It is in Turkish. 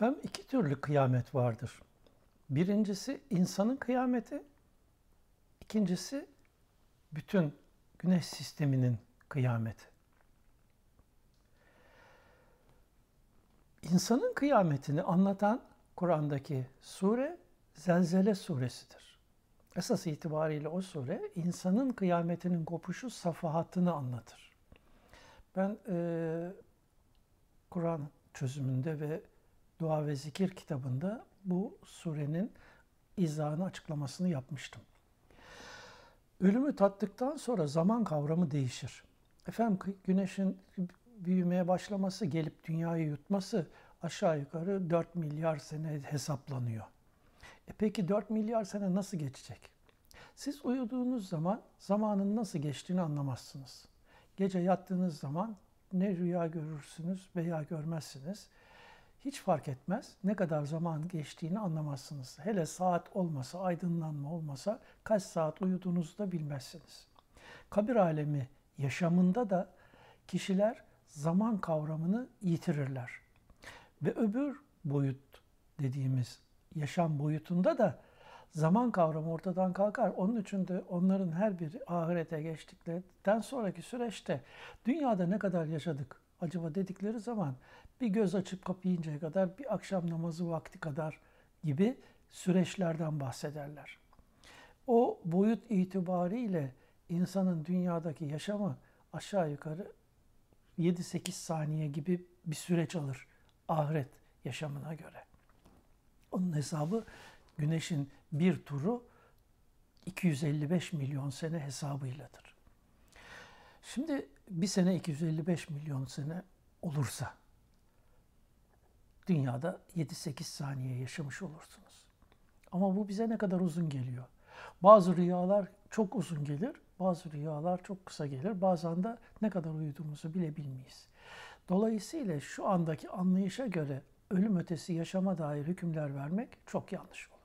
Efendim iki türlü kıyamet vardır. Birincisi insanın kıyameti, ikincisi bütün güneş sisteminin kıyameti. İnsanın kıyametini anlatan Kur'an'daki sure Zelzele suresidir. Esas itibariyle o sure insanın kıyametinin kopuşu safahatını anlatır. Ben e, Kur'an çözümünde ve Dua ve Zikir kitabında bu surenin izahını açıklamasını yapmıştım. Ölümü tattıktan sonra zaman kavramı değişir. Efendim güneşin büyümeye başlaması, gelip dünyayı yutması aşağı yukarı 4 milyar sene hesaplanıyor. E peki 4 milyar sene nasıl geçecek? Siz uyuduğunuz zaman zamanın nasıl geçtiğini anlamazsınız. Gece yattığınız zaman ne rüya görürsünüz veya görmezsiniz. Hiç fark etmez. Ne kadar zaman geçtiğini anlamazsınız. Hele saat olmasa, aydınlanma olmasa kaç saat uyuduğunuzu da bilmezsiniz. Kabir alemi yaşamında da kişiler zaman kavramını yitirirler. Ve öbür boyut dediğimiz yaşam boyutunda da zaman kavramı ortadan kalkar. Onun için de onların her biri ahirete geçtikten sonraki süreçte dünyada ne kadar yaşadık acaba dedikleri zaman bir göz açıp kapayıncaya kadar bir akşam namazı vakti kadar gibi süreçlerden bahsederler. O boyut itibariyle insanın dünyadaki yaşamı aşağı yukarı 7-8 saniye gibi bir süreç alır ahiret yaşamına göre. Onun hesabı güneşin bir turu 255 milyon sene hesabıyladır. Şimdi bir sene 255 milyon sene olursa dünyada 7-8 saniye yaşamış olursunuz. Ama bu bize ne kadar uzun geliyor. Bazı rüyalar çok uzun gelir, bazı rüyalar çok kısa gelir. Bazen de ne kadar uyuduğumuzu bile bilmeyiz. Dolayısıyla şu andaki anlayışa göre ölüm ötesi yaşama dair hükümler vermek çok yanlış olur.